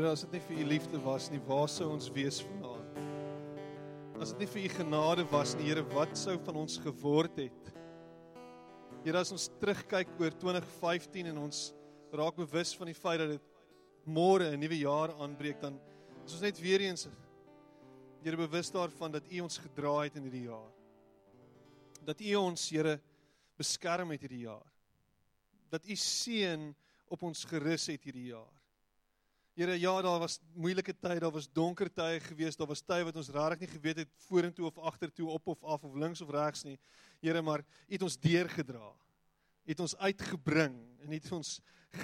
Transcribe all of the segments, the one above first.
Here, as dit nie vir u liefde was nie, waar sou ons wees vanaand? As dit nie vir u genade was nie, Here, wat sou van ons geword het? Here, as ons terugkyk oor 2015 en ons raak bewus van die feit dat dit môre 'n nuwe jaar aanbreek, dan is ons net weer eens Here bewus daarvan dat u ons gedra het in hierdie jaar. Dat u ons, Here, beskerm het hierdie jaar. Dat u seën op ons gerus het hierdie jaar. Here, ja, daar was moeilike tye, daar was donker tye geweest, daar was tye wat ons regtig nie geweet het vorentoe of agtertoe, op of af of links of regs nie. Here, maar U het ons deurgedra. U het ons uitgebring en U het ons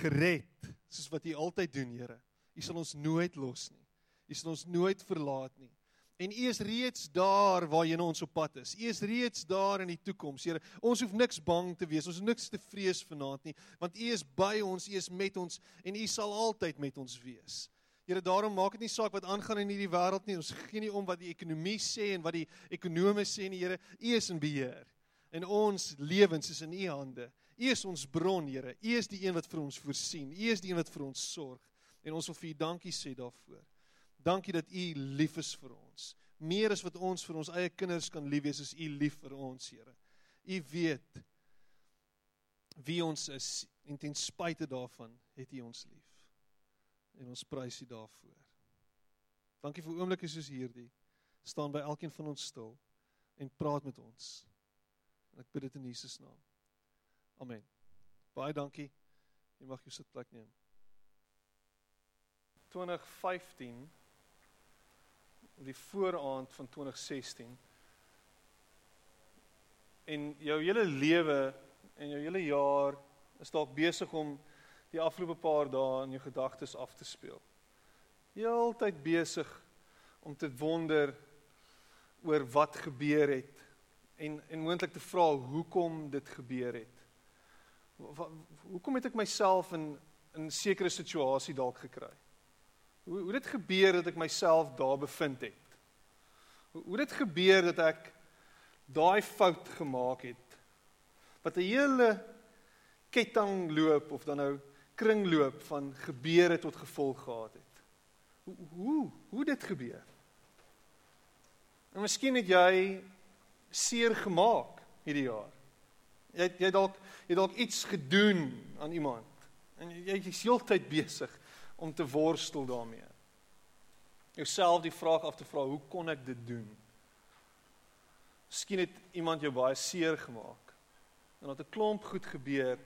gered, soos wat U altyd doen, Here. U sal ons nooit los nie. U sal ons nooit verlaat nie. En U is reeds daar waarheen ons op pad is. U is reeds daar in die toekoms. Here, ons hoef niks bang te wees. Ons hoef niks te vrees vanaand nie, want U is by ons, U is met ons en U sal altyd met ons wees. Here, daarom maak dit nie saak wat aangaan in hierdie wêreld nie. Ons gee nie om wat die ekonomie sê en wat die ekonome sê nie, Here. U is in beheer. En ons lewens is in U hande. U is ons bron, Here. U is die een wat vir ons voorsien. U is die een wat vir ons sorg. En ons wil vir U dankie sê daarvoor. Dankie dat U lief is vir ons. Meer as wat ons vir ons eie kinders kan lief wees, is U lief vir ons, Here. U weet wie ons is en ten spyte daarvan het U ons lief. En ons prys U daarvoor. Dankie vir oomblikke soos hierdie. Staan by elkeen van ons stil en praat met ons. En ek bid dit in Jesus naam. Amen. Baie dankie. Jy mag jou sitplek neem. 2015 die vooraand van 2016 en jou hele lewe en jou hele jaar is dalk besig om die afgelope paar dae in jou gedagtes af te speel. Heeltyd besig om te wonder oor wat gebeur het en en moontlik te vra hoekom dit gebeur het. Hoekom het ek myself in in 'n sekere situasie dalk gekry? Hoe hoe dit gebeur dat ek myself daar bevind het? Hoe hoe dit gebeur dat ek daai fout gemaak het? Wat 'n hele ketting loop of dan nou kringloop van gebeure tot gevolg gehad het. Hoe hoe hoe dit gebeur? En miskien het jy seer gemaak hierdie jaar. Jy jy dalk jy dalk iets gedoen aan iemand en jy is heeltyd besig om te worstel daarmee. Jouself die vraag af te vra, hoe kon ek dit doen? Miskien het iemand jou baie seer gemaak. En dat 'n klomp goed gebeur.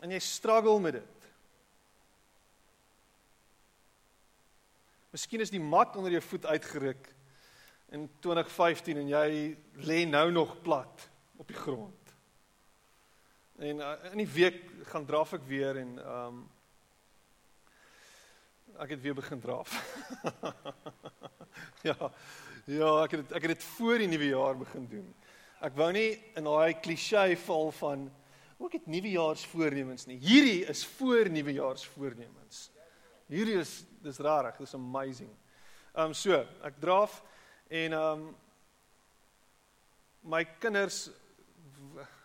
En jy struggle met dit. Miskien is die mat onder jou voet uitgeruk in 2015 en jy lê nou nog plat op die grond. En uh, in die week gaan draf ek weer en ehm um, ek het weer begin draf. ja. Ja, ek het ek het dit voor die nuwe jaar begin doen. Ek wou nie in daai klise val van ook het nuwejaarsvoornemens nie. Hierdie is voor nuwejaarsvoornemens. Hierdie is dis rarig, dis amazing. Ehm um, so, ek draf en ehm um, my kinders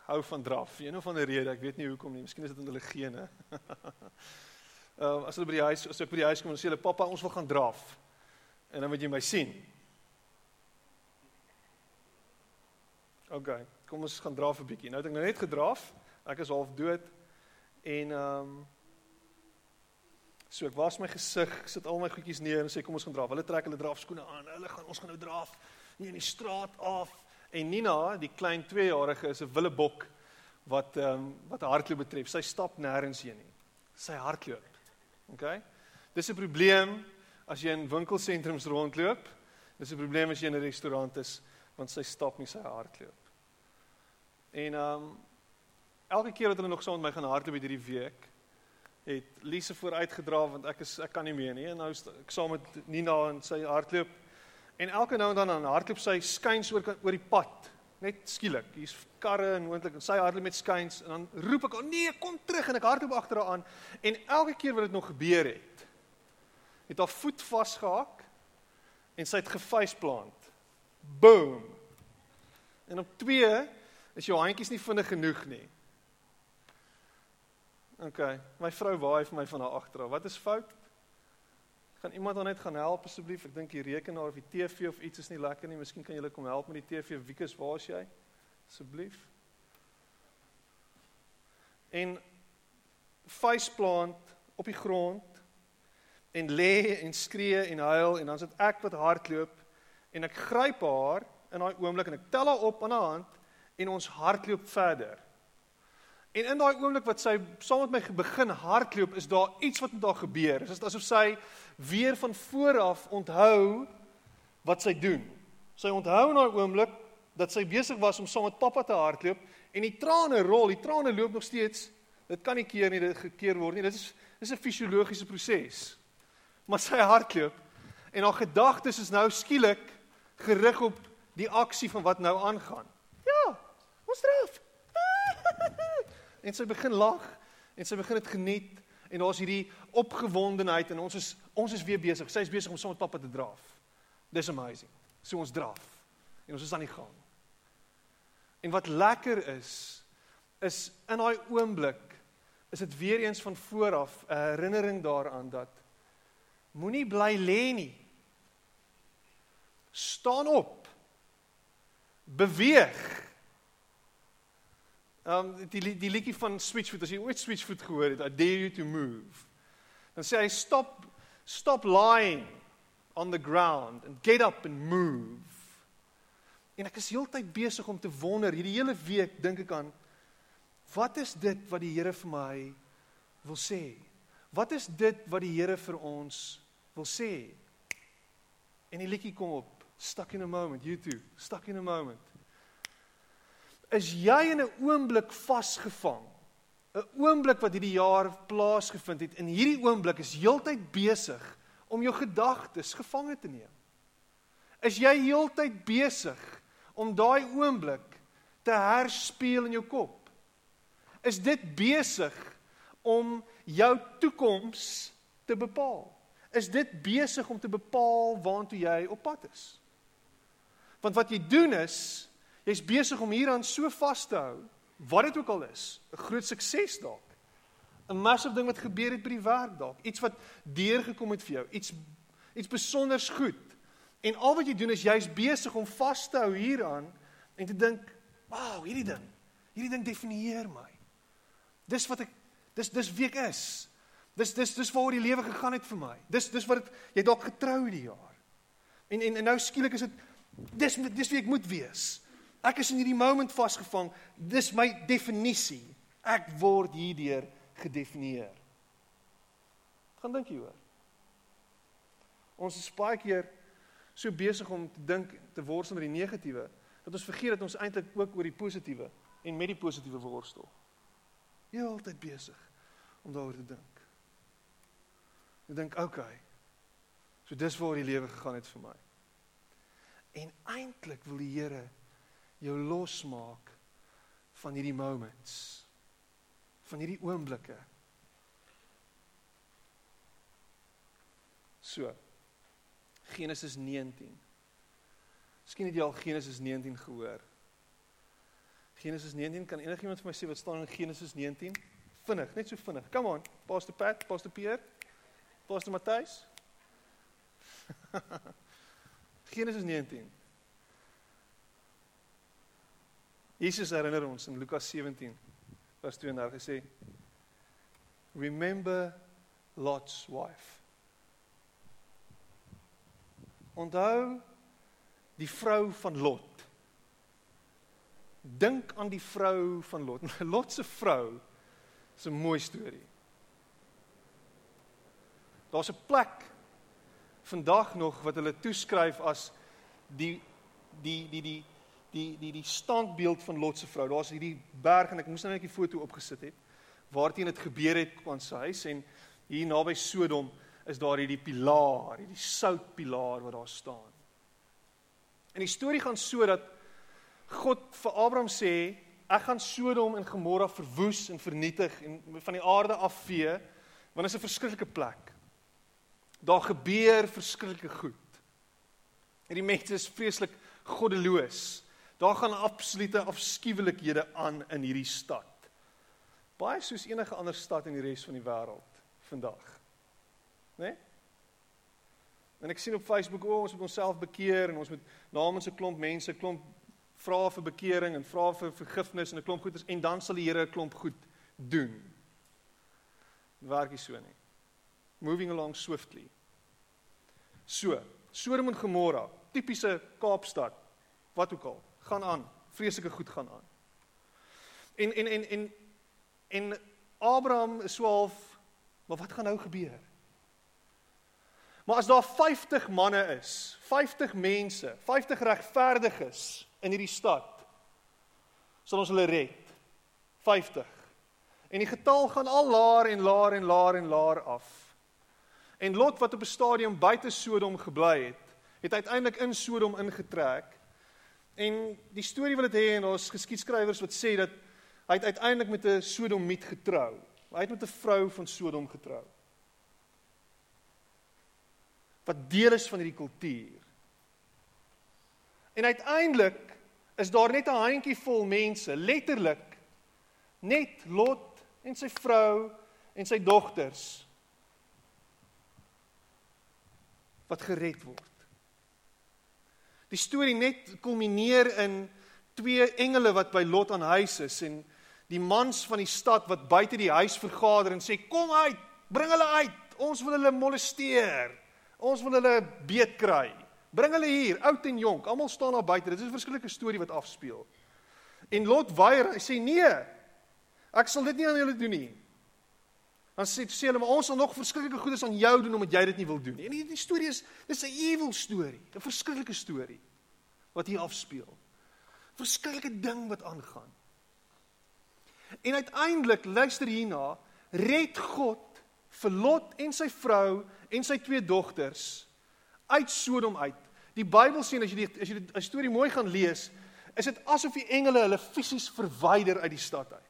hou van draf. Een of ander rede, ek weet nie hoekom nie. Miskien is dit in hulle gene. Ehm uh, as hulle by die huis, as ek by die huis kom en sê hulle pappa, ons wil gaan draf. En dan moet jy my sien. OK, kom ons gaan draf 'n bietjie. Nou het ek nou net gedraf. Ek is half dood en ehm um, so ek was my gesig, sit al my goedjies neer en sê kom ons gaan draf. Hulle trek hulle drafskoene aan. Hulle gaan ons gaan nou draf nie in die straat af. En Nina, die klein 2-jarige is 'n willebok wat ehm um, wat hardloop betref. Sy stap nêrens heen nie. Sy hardloop. OK? Dis 'n probleem as jy in winkelsentrums rondloop. Dis 'n probleem as jy in 'n restaurant is want sy stap nie sy hardloop. En ehm um, elke keer wat hulle nog saam met my gaan hardloop hierdie week, het Lise vooruit gedra want ek is ek kan nie meer nie. En nou ek saam met Nina en sy hardloop. En elke nou en dan dan hardloop sy skuins oor oor die pad. Net skielik. Hier's karre en moontlik en sy hardloop met skuins en dan roep ek, "O oh, nee, kom terug." En ek hardloop agter haar aan. En elke keer wat dit nog gebeur het, het haar voet vasgehak en sy het gefaceplant. Boom. En op 2 is jou handjies nie vinnig genoeg nie. OK, my vrou waai vir my van daar agter. Wat is fout? Kan iemand dan net gaan help asseblief? Ek dink die rekenaar of die TV of iets is nie lekker nie. Miskien kan julle kom help met die TV. Wiekus, waar is jy? Asseblief. En faceplant op die grond en lê en skree en huil en dan sit ek wat hardloop en ek gryp haar in daai oomblik en ek tel haar op aan haar hand en ons hardloop verder. En in daai oomblik wat sy saam met my begin hardloop, is daar iets wat met haar gebeur. Dit is asof sy weer van voor af onthou wat sy doen. Sy onthou in daai oomblik dat sy besig was om saam met pappa te hardloop en die trane rol, die trane loop nog steeds. Dit kan nie keer nie, dit gekeer word nie. Dit is dis 'n fisiologiese proses. Maar sy hardloop en haar gedagtes is nou skielik gerig op die aksie van wat nou aangaan. Ja, ons draf en sy begin lag en sy begin dit geniet en daar's hierdie opgewondenheid en ons is ons is weer besig. Sy is besig om saam met pappa te draf. Dis amazing. So ons draf en ons is aan die gang. En wat lekker is is in daai oomblik is dit weer eens van vooraf 'n herinnering daaraan dat moenie bly lê nie. Staan op. Beweeg. Um die die liedjie van Switchfoot, as jy ooit Switchfoot gehoor het, I dare you to move. Dan sê hy stop stop lying on the ground and get up and move. En ek is heeltyd besig om te wonder, hierdie hele week dink ek aan wat is dit wat die Here vir my wil sê? Wat is dit wat die Here vir ons wil sê? En die liedjie kom op, stuck in a moment, you too, stuck in a moment is jy in 'n oomblik vasgevang. 'n Oomblik wat hierdie jaar plaasgevind het. In hierdie oomblik is heeltyd besig om jou gedagtes gevange te neem. Is jy heeltyd besig om daai oomblik te herspeel in jou kop? Is dit besig om jou toekoms te bepaal? Is dit besig om te bepaal waantoe jy op pad is? Want wat jy doen is Jy's besig om hieraan so vas te hou, wat dit ook al is, 'n groot sukses dalk. 'n Massive ding wat gebeur het by die werk dalk, iets wat deurgekom het vir jou, iets iets besonders goed. En al wat jy doen is jy's besig om vas te hou hieraan en te dink, "Wow, hierdie ding, hierdie ding definieer my." Dis wat ek dis dis wie ek is. Dis dis dis waaroor die lewe gegaan het vir my. Dis dis wat het, jy dalk getrou die jaar. En en en nou skielik is dit dis dis wie ek moet wees. Ek is in hierdie moment vasgevang. Dis my definisie. Ek word hierdeur gedefinieer. Gaan dink hieroor. Ons is baie keer so besig om te dink te worstel met die negatiewe dat ons vergeet dat ons eintlik ook oor die positiewe en met die positiewe worstel. Heeltyd besig om daaroor te dink. Ek dink, oké. Okay, so dis waar die lewe gegaan het vir my. En eintlik wil die Here jou losmaak van hierdie moments van hierdie oomblikke. So Genesis 19 Miskien het jy al Genesis 19 gehoor. Genesis 19 kan enigiemand vir my sê wat staan in Genesis 19 vinnig net so vinnig. Come on pastor Pat pastor Pierre pastor Matthys. Genesis 19 Jesus herinner ons in Lukas 17 vers 32 sê Remember Lot's wife. Onthou die vrou van Lot. Dink aan die vrou van Lot. Lot se vrou is 'n mooi storie. Daar's 'n plek vandag nog wat hulle toeskryf as die die die die die die die standbeeld van Lot se vrou. Daar's hierdie berg en ek moes nou net 'n foto opgesit het waarteen dit gebeur het aan sy huis en hier naby Sodom is daar hierdie pilaar, hierdie soutpilaar wat daar staan. En die storie gaan so dat God vir Abraham sê, ek gaan Sodom en Gomorra verwoes en vernietig en van die aarde afvee want dit is 'n verskriklike plek. Daar gebeur verskriklike goed. En die mense is vreeslik goddeloos. Daar gaan absolute afskuwelikhede aan in hierdie stad. Baie soos enige ander stad in die res van die wêreld vandag. Né? Nee? En ek sien op Facebook o, oh, ons moet onsself bekeer en ons moet namens 'n klomp mense klomp vra vir bekering en vra vir vergifnis en 'n klomp goeders en dan sal die Here 'n klomp goed doen. Werk nie so nie. Moving along swiftly. So, Sodom en Gomorra, tipiese Kaapstad. Wat ook al, gaan aan. Vreeslike goed gaan aan. En en en en en Abraham is so half, maar wat gaan nou gebeur? Maar as daar 50 manne is, 50 mense, 50 regverdiges in hierdie stad, sal ons hulle red. 50. En die getal gaan al laer en laer en laer en laer af. En Lot wat op 'n stadium buite Sodom gebly het, het uiteindelik in Sodom ingetrek. En die storie wil dit hê en ons geskiedskrywers wat sê dat hy uiteindelik met 'n Sodomiet getrou. Hy het met 'n vrou van Sodom getrou. Wat deel is van hierdie kultuur. En uiteindelik is daar net 'n handjie vol mense, letterlik net Lot en sy vrou en sy dogters wat gered word. Die storie net kulmineer in twee engele wat by Lot aan huis is en die mans van die stad wat buite die huis vergader en sê kom uit, bring hulle uit. Ons wil hulle molesteer. Ons wil hulle beet kry. Bring hulle hier, oud en jonk. Almal staan daar buite. Dit is 'n verskillike storie wat afspeel. En Lot weier. Hy sê nee. Ek sal dit nie aan julle doen nie. Dan sê sê hulle maar ons sal nog verskriklike goedes aan jou doen omdat jy dit nie wil doen nie. En die storie is dis 'n evil storie, 'n verskriklike storie wat hier afspeel. Verskriklike ding wat aangaan. En uiteindelik luister hierna, red God vir Lot en sy vrou en sy twee dogters uit Sodom uit. Die Bybel sê as jy die as jy die storie mooi gaan lees, is dit asof die engele hulle fisies verwyder uit die stad uit.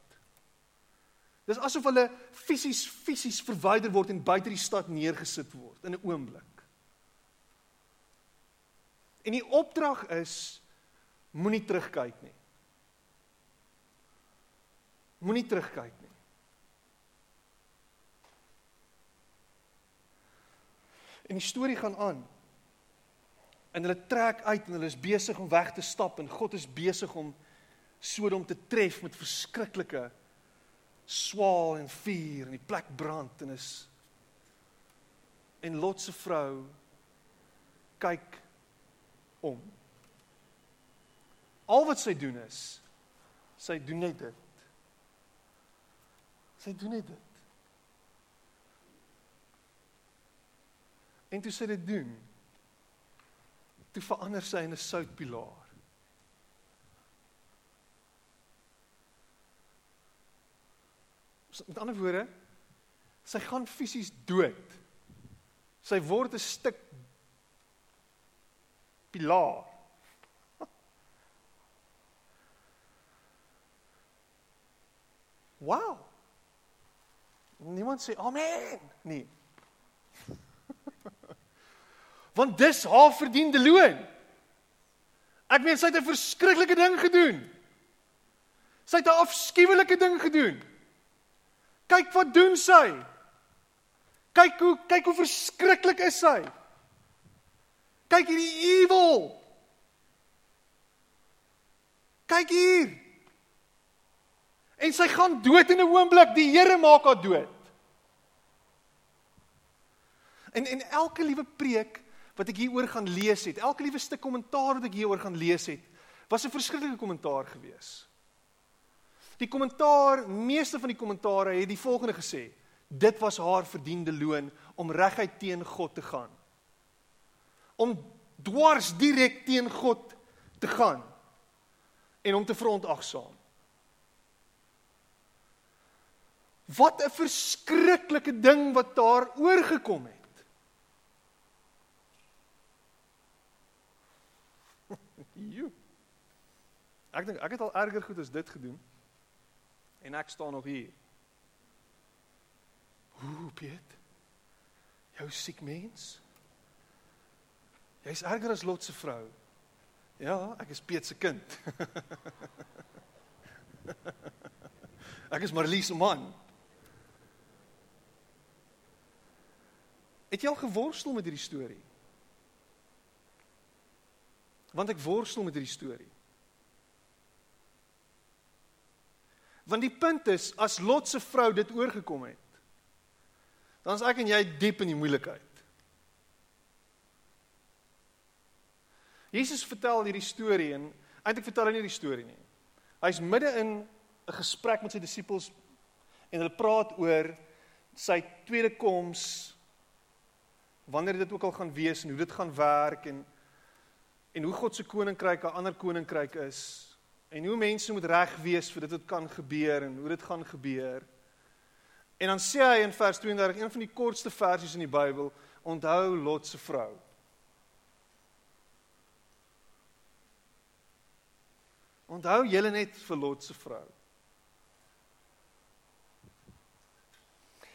Dis asof hulle fisies fisies verwyder word en buite die stad neergesit word in 'n oomblik. En die opdrag is moenie terugkyk nie. Moenie terugkyk nie. En die storie gaan aan. En hulle trek uit en hulle is besig om weg te stap en God is besig om Sodom te tref met verskriklike swaal en vuur en die plek brand en is en Lot se vrou kyk om. Al wat sy doen is sy doen net dit. Sy doen net dit. En toe sy dit doen, toe verander sy in 'n soutpilaar. Met ander woorde, sy gaan fisies dood. Sy word 'n stuk pilaar. Wow. Niemand sê amen nie. Want dis haar verdiende loon. Ek weet sy het 'n verskriklike ding gedoen. Sy het 'n afskuwelike ding gedoen. Kyk wat doen sy. Kyk hoe kyk hoe verskriklik is sy. Kyk hierdie evil. Kyk hier. En sy gaan dood in 'n oomblik. Die Here maak haar dood. En en elke liewe preek wat ek hieroor gaan lees het, elke liewe stuk kommentaar wat ek hieroor gaan lees het, was 'n verskriklike kommentaar geweest. Die kommentaar, meeste van die kommentare het die volgende gesê: Dit was haar verdiende loon om reguit teen God te gaan. Om dwars direk teen God te gaan. en hom te verontagsaam. Wat 'n verskriklike ding wat daar oorgekom het. Jo. Ek dink ek het al erger goed as dit gedoen. En ek staan nog hier. Ooh, Piet. Jou siek mens. Jy's erger as Lot se vrou. Ja, ek is Piet se kind. ek is Marlies se man. Het jy al geworstel met hierdie storie? Want ek worstel met hierdie storie. Want die punt is as Lot se vrou dit oorgekom het, dan is ek en jy diep in die moeilikheid. Jesus vertel hierdie storie en eintlik vertel hy nie die storie nie. Hy's midde in 'n gesprek met sy disippels en hulle praat oor sy tweede koms wanneer dit ook al gaan wees en hoe dit gaan werk en en hoe God se koninkryk 'n ander koninkryk is en hoe mense moet reg wees vir dit wat kan gebeur en hoe dit gaan gebeur. En dan sê hy in vers 32, een van die kortste versies in die Bybel, onthou Lot se vrou. Onthou julle net vir Lot se vrou.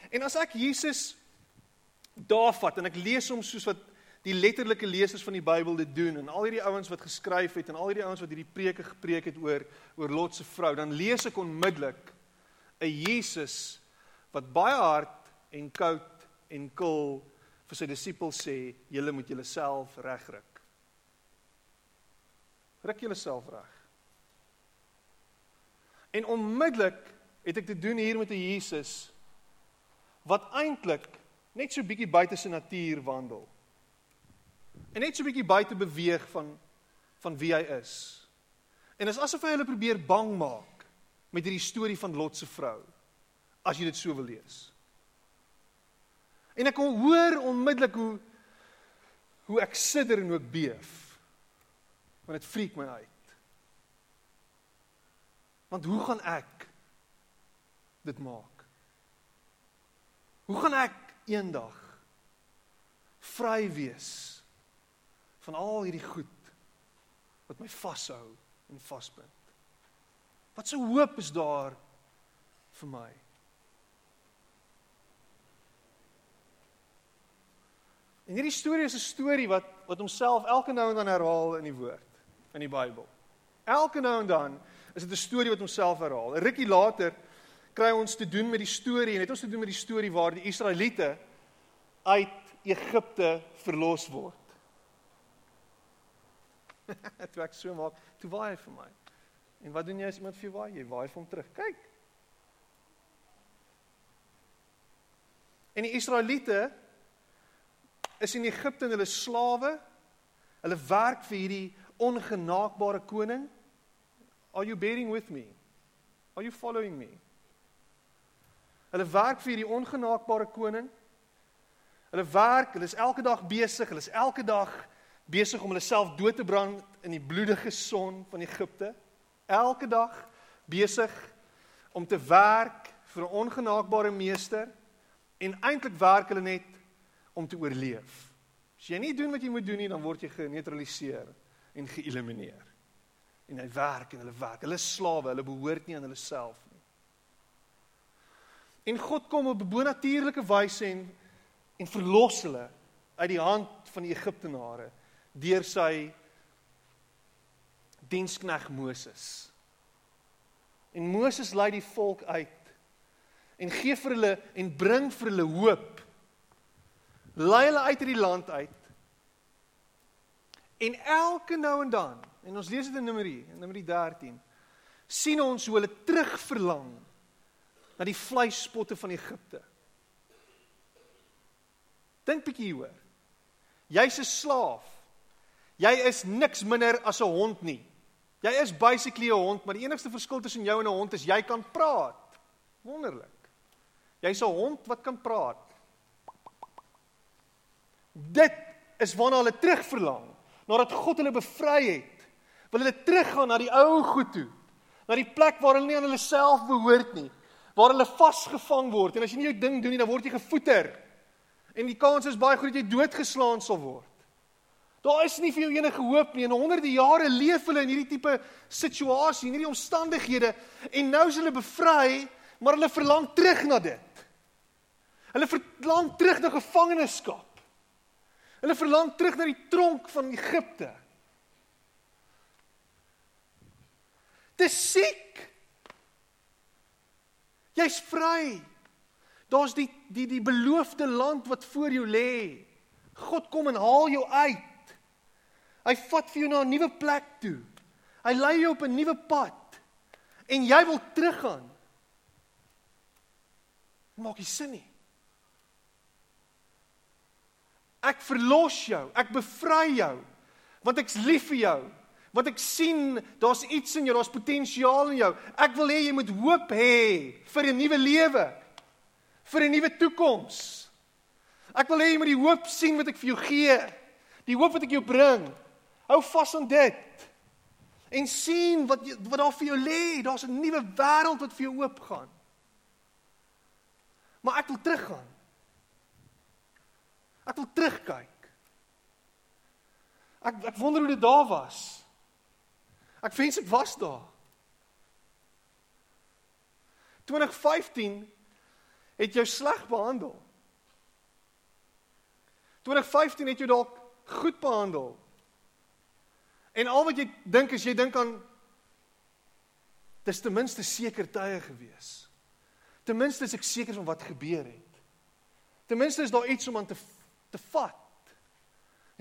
En as ek Jesus daar vat en ek lees hom soos wat die letterlike lesers van die Bybel dit doen en al hierdie ouens wat geskryf het en al hierdie ouens wat hierdie preke gepreek het oor oor Lot se vrou, dan lees ek onmiddellik 'n Jesus wat baie hard en koud en kil vir sy disippels sê, julle moet julleself regryk. Ryk julleself reg. En onmiddellik het ek te doen hier met 'n Jesus wat eintlik net so bietjie buite sy natuur wandel. En net so bietjie buite beweeg van van wie hy is. En dit is asof hy hulle probeer bang maak met hierdie storie van Lot se vrou. As jy dit so wil lees. En ek hoor onmiddellik hoe hoe ek sidder en ook beef. Want dit freak my uit. Want hoe gaan ek dit maak? Hoe gaan ek eendag vry wees van al hierdie goed wat my vashou en vasbind. Wat so hoop is daar vir my? En hierdie storie is 'n storie wat wat homself elke nou en dan herhaal in die woord in die Bybel. Elke nou en dan is dit 'n storie wat homself herhaal. 'n Rukkie later kry ons te doen met die storie en het ons te doen met die storie waar die Israeliete uit Egipte verlos word. toe ek so maak, toe waai hy vir my. En wat doen jy as iemand vir jou waai? Jy waai vir hom terug. Kyk. En die Israeliete is in Egipte en hulle slawe. Hulle werk vir hierdie ongenaakbare koning. Are you bearing with me? Are you following me? Hulle werk vir hierdie ongenaakbare koning. Hulle werk, hulle is elke dag besig, hulle is elke dag besig om hulle self dood te brand in die bloedige son van Egipte. Elke dag besig om te werk vir 'n ongenaakbare meester en eintlik werk hulle net om te oorleef. As jy nie doen wat jy moet doen nie, dan word jy geneutraliseer en geëlimineer. En hy werk en hulle werk. Hulle is slawe, hulle behoort nie aan hulle self En God kom op 'n bonatuurlike wyse en en verlos hulle uit die hand van die Egiptenare deur sy dienskneg Moses. En Moses lei die volk uit en gee vir hulle en bring vir hulle hoop. Lei hulle uit hierdie land uit. En elke nou en dan, en ons lees dit in Numeri, in Numeri 13, sien ons hoe hulle terugverlang na die vleisspotte van Egipte. Dink bietjie hieroor. Jy's 'n slaaf. Jy is niks minder as 'n hond nie. Jy is basically 'n hond, maar die enigste verskil tussen jou en 'n hond is jy kan praat. Wonderlik. Jy's 'n hond wat kan praat. Dit is waarna hulle terugverlang, nadat God hulle bevry het Wil hulle teruggaan na die ou goed toe? Na die plek waar hulle nie aan hulle self behoort nie, waar hulle vasgevang word en as jy nie jou ding doen nie, dan word jy gevoeter. En die kans is baie groot dat jy doodgeslaan sal word. Daar is nie vir jou enige hoop nie. En honderde jare leef hulle in hierdie tipe situasie, in hierdie omstandighede en nou is hulle bevry, maar hulle verlang terug na dit. Hulle verlang terug na gevangenskap. Hulle verlang terug na die tronk van Egipte. Dis siek. Jy's vry. Daar's die die die beloofde land wat voor jou lê. God kom en haal jou uit. Hy vat vir jou na 'n nuwe plek toe. Hy lei jou op 'n nuwe pad. En jy wil teruggaan. Maak nie sin nie. Ek verlos jou, ek bevry jou want ek's lief vir jou. Want ek sien daar's iets in jou, daar's potensiaal in jou. Ek wil hê jy moet hoop hê vir 'n nuwe lewe. Vir 'n nuwe toekoms. Ek wil hê jy moet die hoop sien wat ek vir jou gee. Die hoop wat ek jou bring. Hou vas aan dit. En sien wat wat daar vir jou lê. Daar's 'n nuwe wêreld wat vir jou oopgaan. Maar ek wil teruggaan. Ek wil terugkyk. Ek ek wonder hoe dit daar was. Ek wens ek was daar. 2015 het jou sleg behandel. 2015 het jou dalk goed behandel. En al wat jy dink is jy dink aan dis ten minste seker tye gewees. Ten minste is ek seker van wat gebeur het. Ten minste is daar iets om aan te te vat.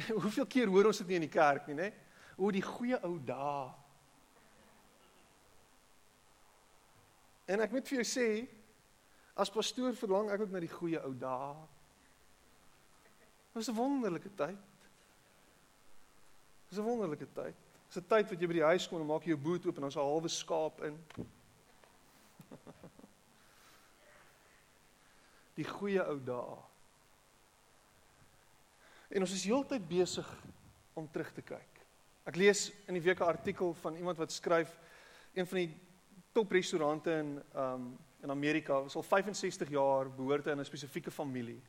Hoeveel keer hoor ons dit nie in die kerk nie, nê? O die goeie ou dae. En ek moet vir jou sê, as pastoor verlang ek ook na die goeie ou dae. Dit was 'n wonderlike tyd. Dit was 'n wonderlike tyd. Dit is 'n tyd wat jy by die huis kom en maak jy jou boot oop en daar's 'n halwe skaap in. Die goeie ou dae. En ons is heeltyd besig om terug te kyk. Ek lees in die week 'n artikel van iemand wat skryf een van die top restaurante in um in Amerika, was al 65 jaar behoort aan 'n spesifieke familie.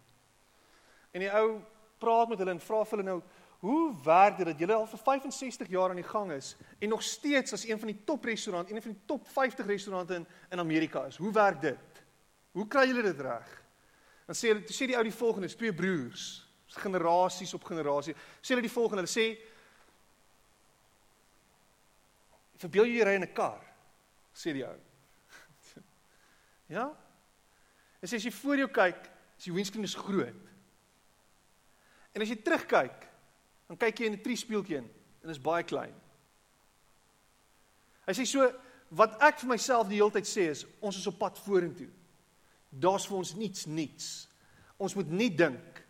En die ou praat met hulle en vra vir hulle nou, "Hoe werk dit dat julle al vir 65 jaar aan die gang is en nog steeds as een van die top restaurant, een van die top 50 restaurante in in Amerika is? Hoe werk dit? Hoe kry julle dit reg?" Dan sê hulle, sê die ou die volgende, twee broers generasies op generasie. Sê hulle die volgende, hulle sê Verbeel jy ry in 'n kar? sê die ou. ja? En sê as jy voor jou kyk, is die windscreen is groot. En as jy terugkyk, dan kyk jy in 'n triespieeltjie in en is baie klein. Hy sê so wat ek vir myself die hele tyd sê is ons is op pad vorentoe. Daar's vir ons niets niets. Ons moet nie dink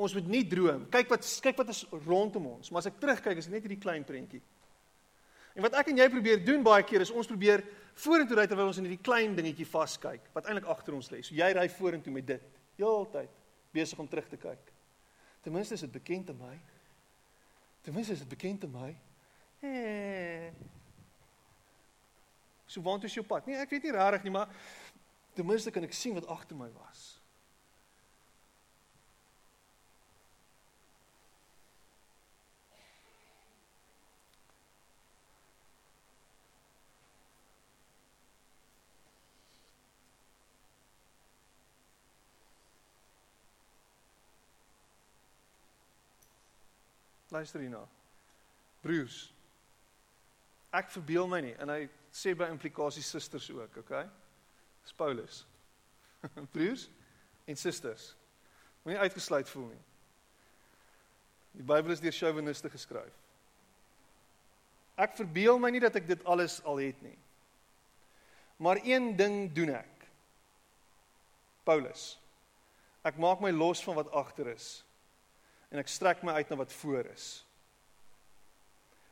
Ons moet nie droom. Kyk wat kyk wat is rondom ons. Maar as ek terugkyk, is dit net hierdie klein prentjie. En wat ek en jy probeer doen baie keer is ons probeer vorentoe ry terwyl ons in hierdie klein dingetjie vaskyk wat eintlik agter ons lê. So jy ry vorentoe met dit heeltyd besig om terug te kyk. Ten minste is dit bekend aan my. Ten minste is dit bekend aan my. Eh. So waant is jou pad? Nee, ek weet nie regtig nie, maar ten minste kan ek sien wat agter my was. Luister hierna. Broers. Ek verbeel my nie en hy sê by implikasie susters ook, okay? Dis Paulus. Broers en susters. Moenie uitgesluit voel nie. Die Bybel is deur chauviniste geskryf. Ek verbeel my nie dat ek dit alles al het nie. Maar een ding doen ek. Paulus. Ek maak my los van wat agter is en ek strek my uit na wat voor is.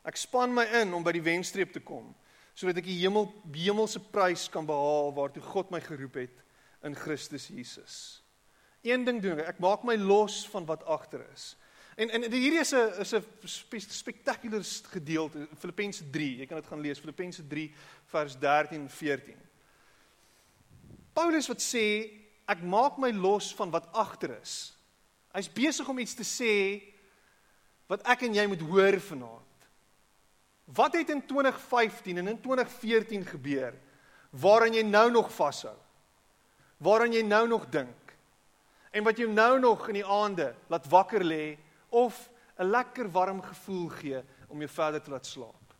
Ek span my in om by die wenstreep te kom sodat ek die hemel die hemelse prys kan behaal waartoe God my geroep het in Christus Jesus. Een ding doen ek, ek maak my los van wat agter is. En en hierdie is 'n is 'n spectacular gedeelte Filippense 3. Jy kan dit gaan lees Filippense 3 vers 13 en 14. Paulus wat sê ek maak my los van wat agter is. Hy's besig om iets te sê wat ek en jy moet hoor vanaand. Wat het in 2015 en in 2014 gebeur waaraan jy nou nog vashou? Waaraan jy nou nog dink? En wat jou nou nog in die aande laat wakker lê of 'n lekker warm gevoel gee om jou verder te laat slaap.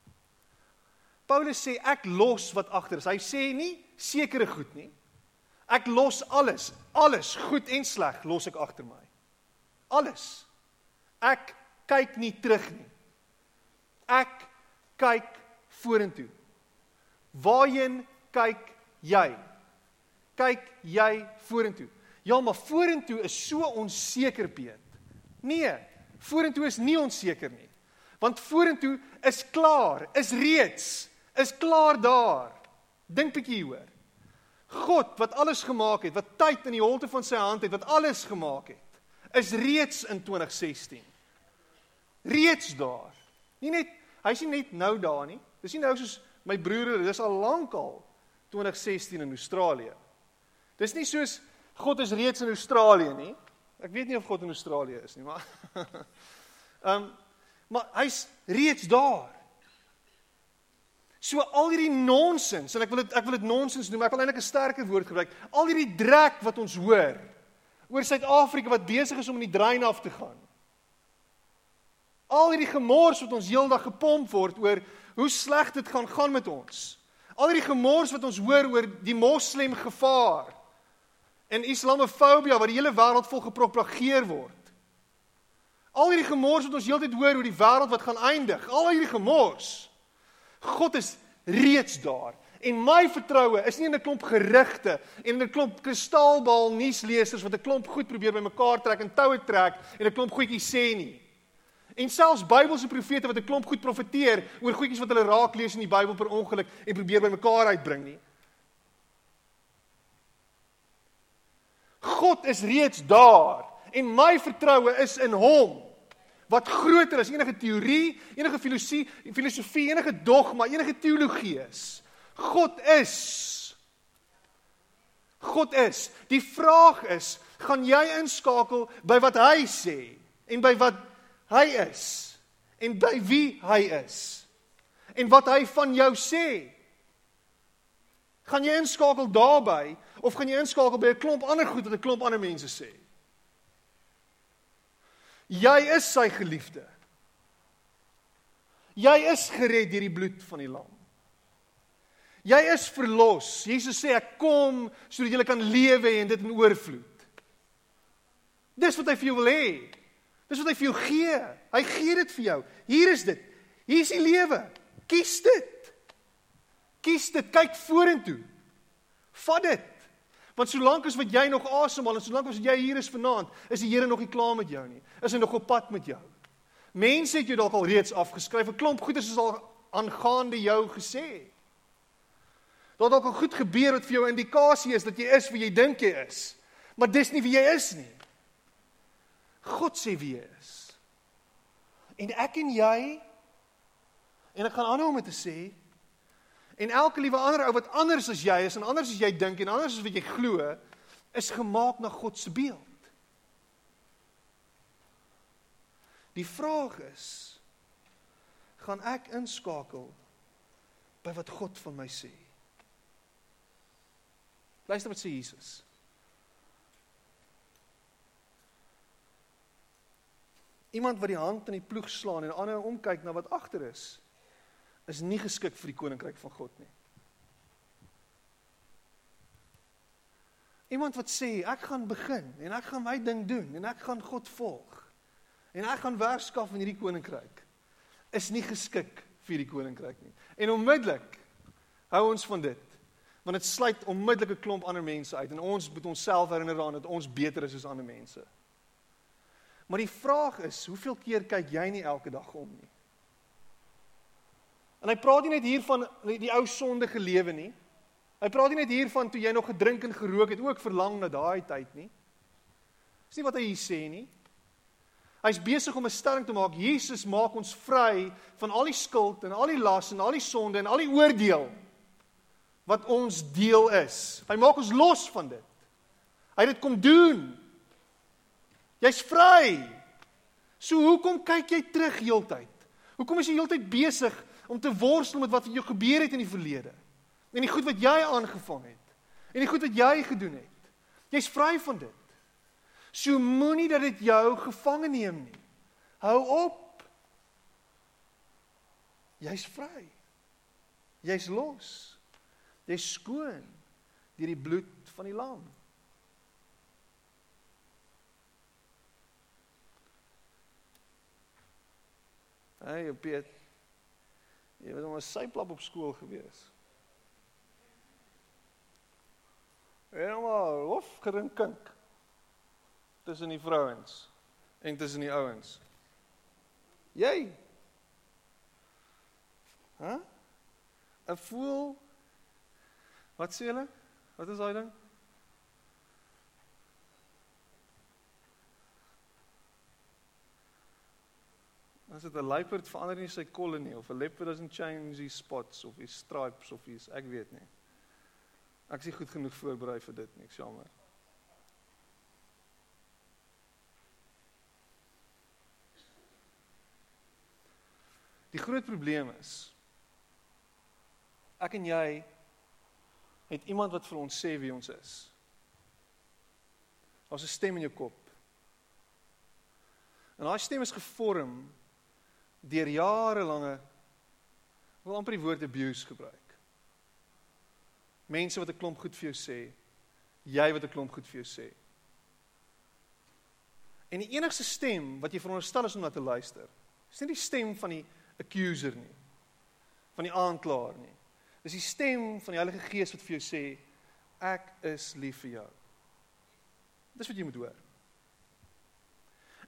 Paulus sê ek los wat agter is. Hy sê nie sekere goed nie. Ek los alles, alles, goed en sleg, los ek agter my. Alles. Ek kyk nie terug nie. Ek kyk vorentoe. Waarheen kyk jy? Kyk jy vorentoe? Ja, maar vorentoe is so onseker, Piet. Nee, Vorentoe is nie onseker nie. Want vorentoe is klaar, is reeds, is klaar daar. Dink bietjie hieroor. God wat alles gemaak het, wat tyd in die holte van sy hand het, wat alles gemaak het, is reeds in 2016. Reeds daar. Nie net hy's nie net nou daar nie. Dis nie nou soos my broer, dis al lank al 2016 in Australië. Dis nie soos God is reeds in Australië nie. Ek weet nie of God in Australië is nie, maar Ehm um, maar hy's reeds daar. So al hierdie nonsens en ek wil dit ek wil dit nonsens noem, ek wil eintlik 'n sterker woord gebruik. Al hierdie drek wat ons hoor oor Suid-Afrika wat besig is om in die drein af te gaan. Al hierdie gemors wat ons heeldag gepomp word oor hoe sleg dit gaan gaan met ons. Al hierdie gemors wat ons hoor oor die moslem gevaar en islamofobie wat die hele wêreld vol gepropageer word. Al hierdie gemors wat ons heeltyd hoor oor die wêreld wat gaan eindig, al hierdie gemors. God is reeds daar. En my vertroue is nie in 'n klomp gerugte en in 'n klomp kristalbal nuuslesers wat 'n klomp goed probeer bymekaar trek en toue trek en 'n klomp goedjies sê nie. En selfs Bybelse profete wat 'n klomp goed profeteer oor goedjies wat hulle raak lees in die Bybel per ongeluk en probeer bymekaar uitbring nie. God is reeds daar en my vertroue is in hom wat groter as enige teorie, enige filosofie, filosofie, enige dogma, enige teologie is. God is. God is. Die vraag is, gaan jy inskakel by wat hy sê en by wat hy is en by wie hy is en wat hy van jou sê? Gaan jy inskakel daarbey of gaan jy inskakel by 'n klomp ander goed wat 'n klomp ander mense sê? Jy is sy geliefde. Jy is gered deur die bloed van die lam. Jy is verlos. Jesus sê ek kom sodat jy kan lewe en dit in oorvloed. Dis wat hy vir jou wil hê. Dis wat hy vir jou gee. Hy gee dit vir jou. Hier is dit. Hier is die lewe. Kies dit. Kies dit. Kyk vorentoe. Vat dit. Want solank as wat jy nog asemhaal en solank as jy hier is vanaand, is die Here nog nie klaar met jou nie. Is hy nog op pad met jou? Mense het jou dalk al reeds afgeskryf. 'n Klomp goeders is al aangaande jou gesê. Daar dalk al goed gebeur wat vir jou indikasie is dat jy is wie jy dink jy is. Maar dis nie wie jy is nie. God sê wie jy is. En ek en jy en ek gaan aanhou om te sê En elke liewe ander ou wat anders as jy is en anders as jy dink en anders as wat jy glo, is gemaak na God se beeld. Die vraag is gaan ek inskakel by wat God van my sê? Luister wat sê Jesus. Iemand wat die hand in die ploeg slaan en ander omkyk na wat agter is, is nie geskik vir die koninkryk van God nie. Iemand wat sê ek gaan begin en ek gaan my ding doen en ek gaan God volg en ek gaan werkskaf in hierdie koninkryk is nie geskik vir hierdie koninkryk nie. En onmiddellik hou ons van dit want dit sluit onmiddellik 'n klomp ander mense uit en ons moet onsself herinner daaraan dat ons beter is as ander mense. Maar die vraag is, hoeveel keer kyk jy nie elke dag om nie? En hy praat nie net hier van die, die ou sondige lewe nie. Hy praat nie net hier van toe jy nog gedrink en gerook het, ook verlang na daai tyd nie. Dis nie wat hy hier sê nie. Hy's besig om 'n stelling te maak. Jesus maak ons vry van al die skuld en al die las en al die sonde en al die oordeel wat ons deel is. Hy maak ons los van dit. Hy het dit kom doen. Jy's vry. So hoekom kyk jy terug heeltyd? Hoekom is jy heeltyd besig om te worstel met wat met jou gebeur het in die verlede? En die goed wat jy aangevang het. En die goed wat jy gedoen het. Jy's vry van dit. So moenie dat dit jou gevange neem nie. Hou op. Jy's vry. Jy's los. Jy's skoon deur die bloed van die lam. Hey, Piet. Jy was 'n syplap op skool gewees. En maar hof gerinkink tussen die vrouens en tussen die ouens. Jy. Hæ? Huh? 'n Voel Wat sê hulle? Wat is daai ding? As dit 'n luiperd verander nie sy kolle nie of 'n leopard doesn't change his spots of his stripes of his ek weet nie. Ek is nie goed genoeg voorberei vir dit nie, ek jammer. Die groot probleem is ek en jy het iemand wat vir ons sê wie ons is. Daar's 'n stem in jou kop. En daai stem is gevorm deur jarelange wil amper die woord abuse gebruik. Mense wat 'n klomp goed vir jou sê, jy wat 'n klomp goed vir jou sê. En die enigste stem wat jy veronderstel is om na te luister, is nie die stem van die accuser nie, van die aanklaer nie. Dis die stem van die Heilige Gees wat vir jou sê ek is lief vir jou. Dis wat jy moet hoor.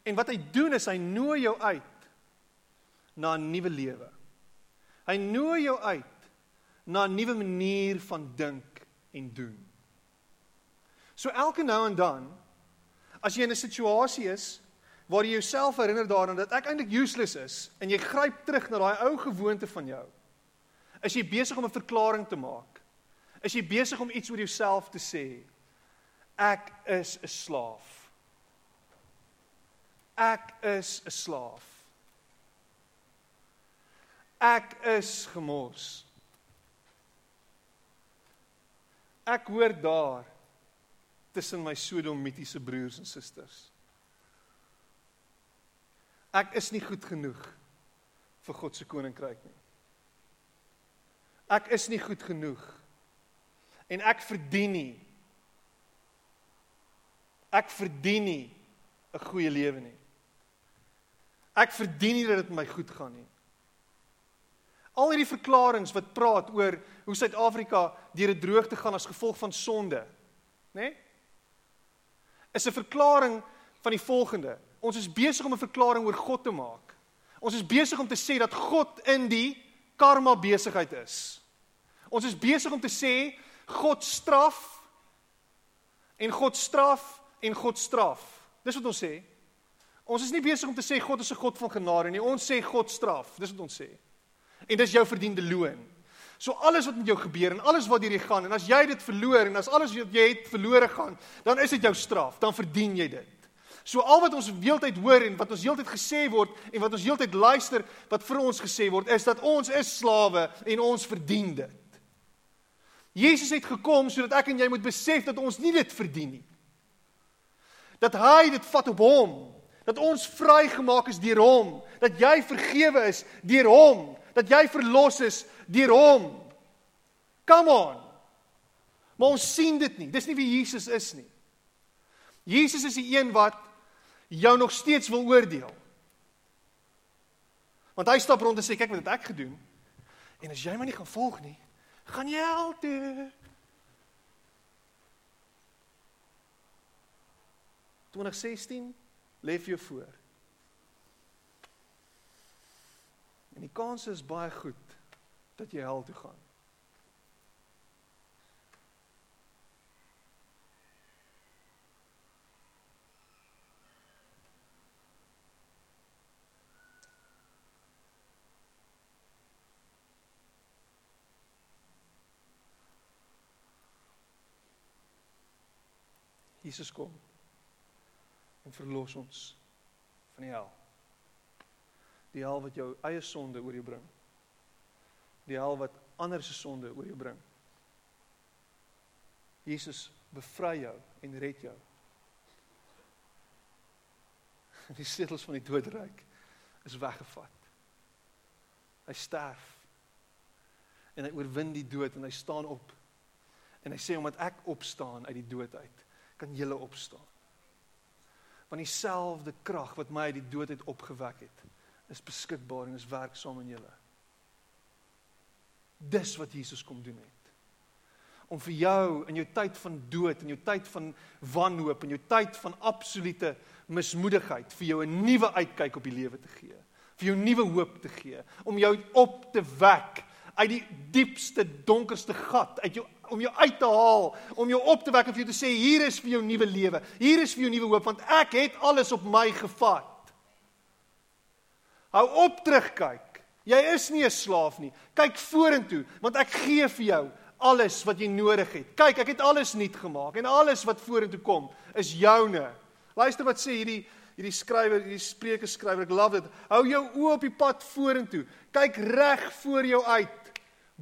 En wat hy doen is hy nooi jou uit na 'n nuwe lewe. Hy nooi jou uit na 'n nuwe manier van dink en doen. So elke nou en dan as jy in 'n situasie is waar jy jouself herinner daaraan dat ek eintlik useless is en jy gryp terug na daai ou gewoonte van jou. Is jy besig om 'n verklaring te maak? Is jy besig om iets oor jouself te sê? Ek is 'n slaaf. Ek is 'n slaaf. Ek is gemors. Ek hoor daar tussen my sodomitiese broers en susters. Ek is nie goed genoeg vir God se koninkryk nie. Ek is nie goed genoeg en ek verdien nie ek verdien nie 'n goeie lewe nie. Ek verdien nie dat dit my goed gaan nie. Al hierdie verklaringe wat praat oor hoe Suid-Afrika deur 'n droogte gaan as gevolg van sonde, nê? Nee? Is 'n verklaring van die volgende. Ons is besig om 'n verklaring oor God te maak. Ons is besig om te sê dat God in die karma besigheid is. Ons is besig om te sê God straf en God straf en God straf. Dis wat ons sê. Ons is nie besig om te sê God is 'n God van genade nie. Ons sê God straf. Dis wat ons sê en dis jou verdiende loon. So alles wat met jou gebeur en alles wat deur jy gaan en as jy dit verloor en as alles wat jy het verlore gaan, dan is dit jou straf, dan verdien jy dit. So al wat ons heeltyd hoor en wat ons heeltyd gesê word en wat ons heeltyd luister wat vir ons gesê word is dat ons is slawe en ons verdien dit. Jesus het gekom sodat ek en jy moet besef dat ons nie dit verdien nie. Dat hy dit vat op hom, dat ons vrygemaak is deur hom, dat jy vergewe is deur hom, dat jy verlos is deur hom. Come on. Maar ons sien dit nie. Dis nie wie Jesus is nie. Jesus is die een wat jou nog steeds wil oordeel. Want hy stap rond en sê kyk wat het ek gedoen. En as jy my nie gaan volg nie, gaan jy hel toe. 2016 lê vir jou voor. En die kans is baie goed dat jy hel toe gaan. Jesus kom en verlos ons van die hel. Die hel wat jou eie sonde oor jou bring. Die hel wat ander se sonde oor jou bring. Jesus bevry jou en red jou. Die sleutels van die doodryk is weggevat. Hy sterf. En hy oorwin die dood en hy staan op. En hy sê omdat ek opstaan uit die dood uit, kan julle opstaan. Want dieselfde krag wat my uit die dood uit opgewek het, is beskikbaar en is werksaam in julle. Dis wat Jesus kom doen het. Om vir jou in jou tyd van dood, in jou tyd van wanhoop, in jou tyd van absolute mismoedigheid vir jou 'n nuwe uitkyk op die lewe te gee, vir jou nuwe hoop te gee, om jou op te wek uit die diepste donkerste gat uit jou om jou uit te haal, om jou op te wek en vir jou te sê hier is vir jou nuwe lewe. Hier is vir jou nuwe hoop want ek het alles op my gevat. Hou op terugkyk. Jy is nie 'n slaaf nie. Kyk vorentoe want ek gee vir jou alles wat jy nodig het. Kyk, ek het alles nuut gemaak en alles wat vorentoe kom is joune. Luister wat sê hierdie hierdie skrywer, hierdie spreuke skrywer, ek love dit. Hou jou oë op die pad vorentoe. Kyk reg voor jou uit.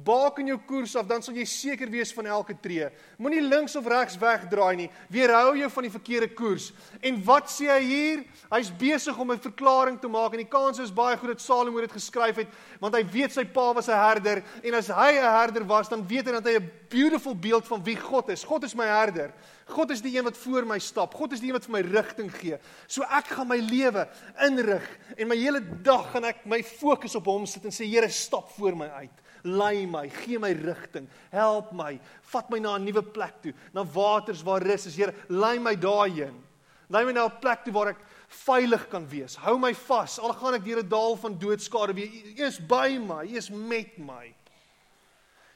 Baak in jou koers af, dan sal jy seker wees van elke tree. Moenie links of regs wegdraai nie. Weerhou jou van die verkeerde koers. En wat sê hy hier? Hy's besig om 'n verklaring te maak en die kans is baie goed dat Salomo dit geskryf het, want hy weet sy pa was 'n herder en as hy 'n herder was, dan weet hy dat hy 'n beautiful beeld van wie God is. God is my herder. God is die een wat voor my stap. God is die een wat vir my rigting gee. So ek gaan my lewe inrig en my hele dag gaan ek my fokus op hom sit en sê Here, stap voor my uit lei my, gee my rigting, help my, vat my na 'n nuwe plek toe, na waters waar rus is. Here, lei my daarheen. Lei my na 'n plek toe waar ek veilig kan wees. Hou my vas al gaan ek deur 'n dal van doodskade weer. U is by my, U is met my.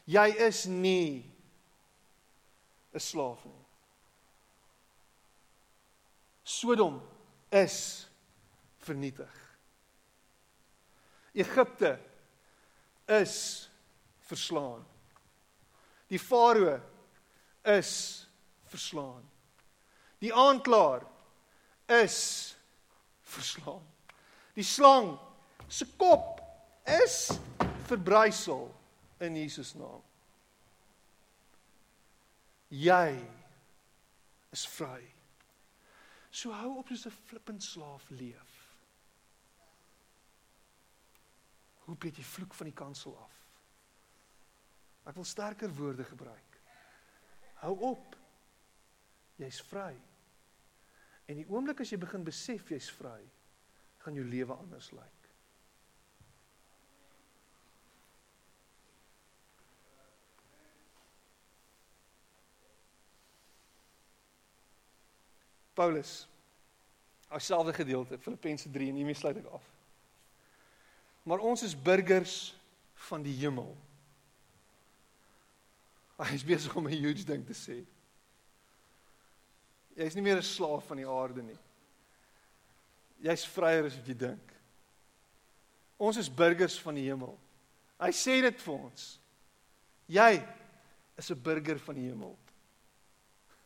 Jy is nie 'n slaaf nie. Sodom is vernietig. Egipte is verslaan. Die farao is verslaan. Die aanklaer is verslaan. Die slang se kop is verbrysel in Jesus naam. Jy is vry. So hou op soos 'n flippend slaaf leef. Breek jy vloek van die kansel af? Ek wil sterker woorde gebruik. Hou op. Jy's vry. En die oomblik as jy begin besef jy's vry, gaan jou lewe anders lyk. Paulus Alselfde gedeelte Filippense 3 en hiermee sluit ek af. Maar ons is burgers van die hemel. Hy is besig om 'n huge ding te sê. Jy is nie meer 'n slaaf van die aarde nie. Jy's vryer as wat jy dink. Ons is burgers van die hemel. Hy sê dit vir ons. Jy is 'n burger van die hemel.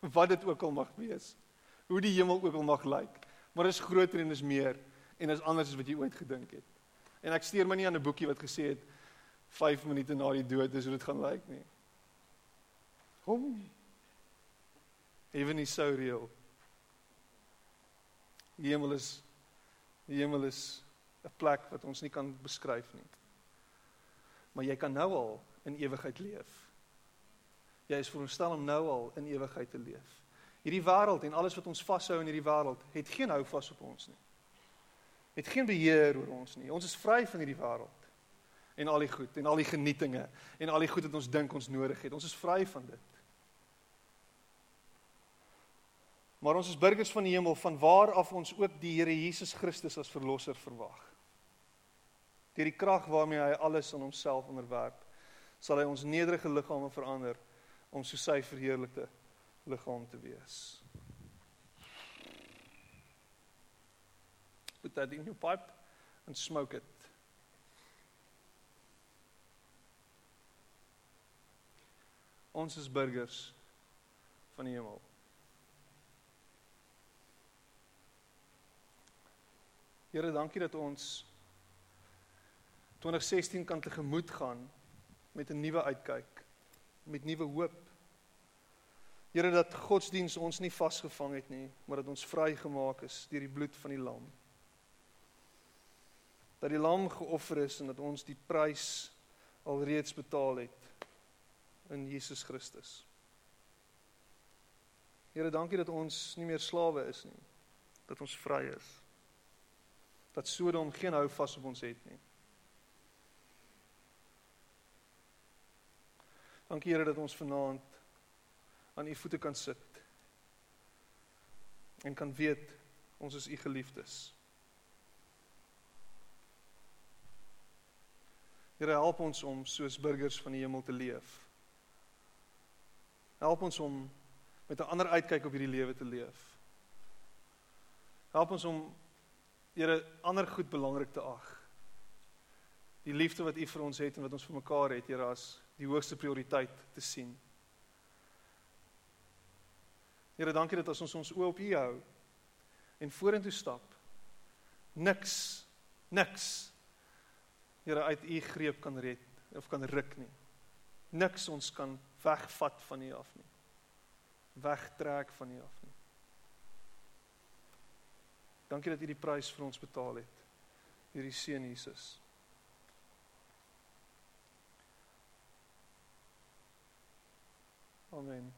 Wat dit ook al mag wees. Hoe die hemel ook al mag lyk. Maar dit is groter en is meer en is anders as wat jy ooit gedink het. En ek steur my nie aan 'n boekie wat gesê het 5 minute na die dood is hoe dit gaan lyk nie. Hom. Even nie so reël. Die hemel is die hemel is 'n plek wat ons nie kan beskryf nie. Maar jy kan nou al in ewigheid leef. Jy is veronderstel om nou al in ewigheid te leef. Hierdie wêreld en alles wat ons vashou in hierdie wêreld het geen hou vas op ons nie. Het geen beheer oor ons nie. Ons is vry van hierdie wêreld en al die goed en al die genietinge en al die goed wat ons dink ons nodig het. Ons is vry van dit. Maar ons is burgers van die hemel van waar af ons ook die Here Jesus Christus as verlosser verwag. Deur die krag waarmee hy alles aan homself onderwerp, sal hy ons nederige liggame verander om so sy verheerlikte liggaam te wees. Put that in your pipe and smoke it. Ons is burgers van die hemel. Here, dankie dat ons 2016 kan tegemoet gaan met 'n nuwe uitkyk, met nuwe hoop. Here dat godsdiens ons nie vasgevang het nie, maar dat ons vrygemaak is deur die bloed van die lam. Dat die lam geoffer is en dat ons die prys alreeds betaal het in Jesus Christus. Here, dankie dat ons nie meer slawe is nie, dat ons vry is. Dat Sodom geen hou vas op ons het nie. Dankie Here dat ons vanaand aan u voete kan sit en kan weet ons is u geliefdes. Here help ons om soos burgers van die hemel te leef. Help ons om met 'n ander uitkyk op hierdie lewe te leef. Help ons om Here ander goed belangrik te ag. Die liefde wat U vir ons het en wat ons vir mekaar het, Here, as die hoogste prioriteit te sien. Here, dankie dat as ons ons oë op U hou en vorentoe stap, niks niks Here uit U greep kan red of kan ruk nie. Niks ons kan wegvat van U af nie. Wegtrek van U af nie. Dankie dat U die prys vir ons betaal het. Hierdie seun Jesus. Amen.